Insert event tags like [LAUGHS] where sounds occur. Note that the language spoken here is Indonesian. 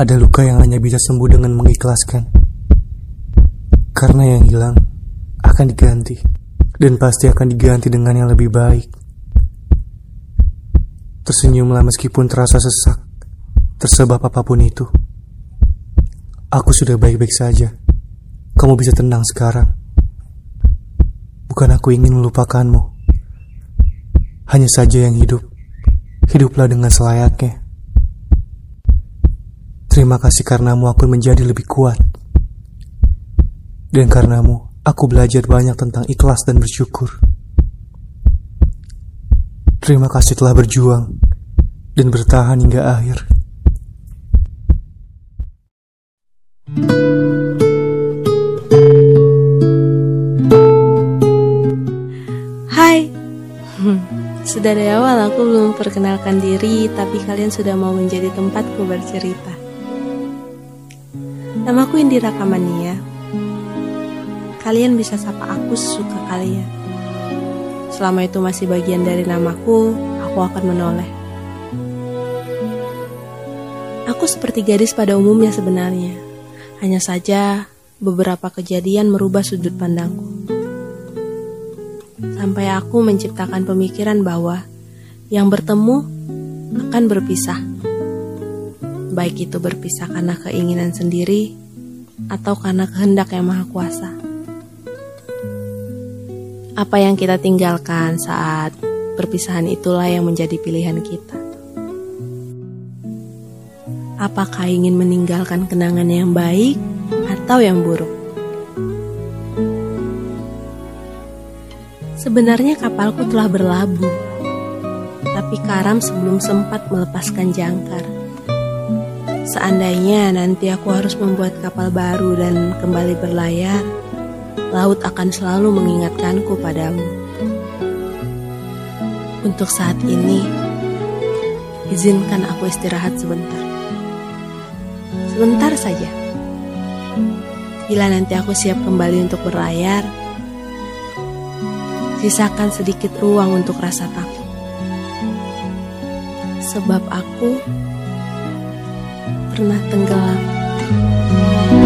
Ada luka yang hanya bisa sembuh dengan mengikhlaskan. Karena yang hilang akan diganti. Dan pasti akan diganti dengan yang lebih baik. Tersenyumlah meskipun terasa sesak. Tersebab apa pun itu. Aku sudah baik-baik saja. Kamu bisa tenang sekarang. Bukan aku ingin melupakanmu. Hanya saja yang hidup. Hiduplah dengan selayaknya. Terima kasih karenamu aku menjadi lebih kuat. Dan karenamu, aku belajar banyak tentang ikhlas dan bersyukur. Terima kasih telah berjuang dan bertahan hingga akhir. Hai, [LAUGHS] sudah dari awal aku belum perkenalkan diri, tapi kalian sudah mau menjadi tempatku bercerita. Namaku Indira Kamania. Kalian bisa sapa aku sesuka kalian. Selama itu masih bagian dari namaku, aku akan menoleh. Aku seperti gadis pada umumnya sebenarnya. Hanya saja beberapa kejadian merubah sudut pandangku sampai aku menciptakan pemikiran bahwa yang bertemu akan berpisah. Baik itu berpisah karena keinginan sendiri atau karena kehendak yang maha kuasa. Apa yang kita tinggalkan saat perpisahan itulah yang menjadi pilihan kita. Apakah ingin meninggalkan kenangan yang baik atau yang buruk? Sebenarnya kapalku telah berlabuh, tapi karam sebelum sempat melepaskan jangkar. Seandainya nanti aku harus membuat kapal baru dan kembali berlayar, laut akan selalu mengingatkanku padamu. Untuk saat ini, izinkan aku istirahat sebentar. Sebentar saja. Bila nanti aku siap kembali untuk berlayar, sisakan sedikit ruang untuk rasa takut. Sebab aku rumah tenggelam.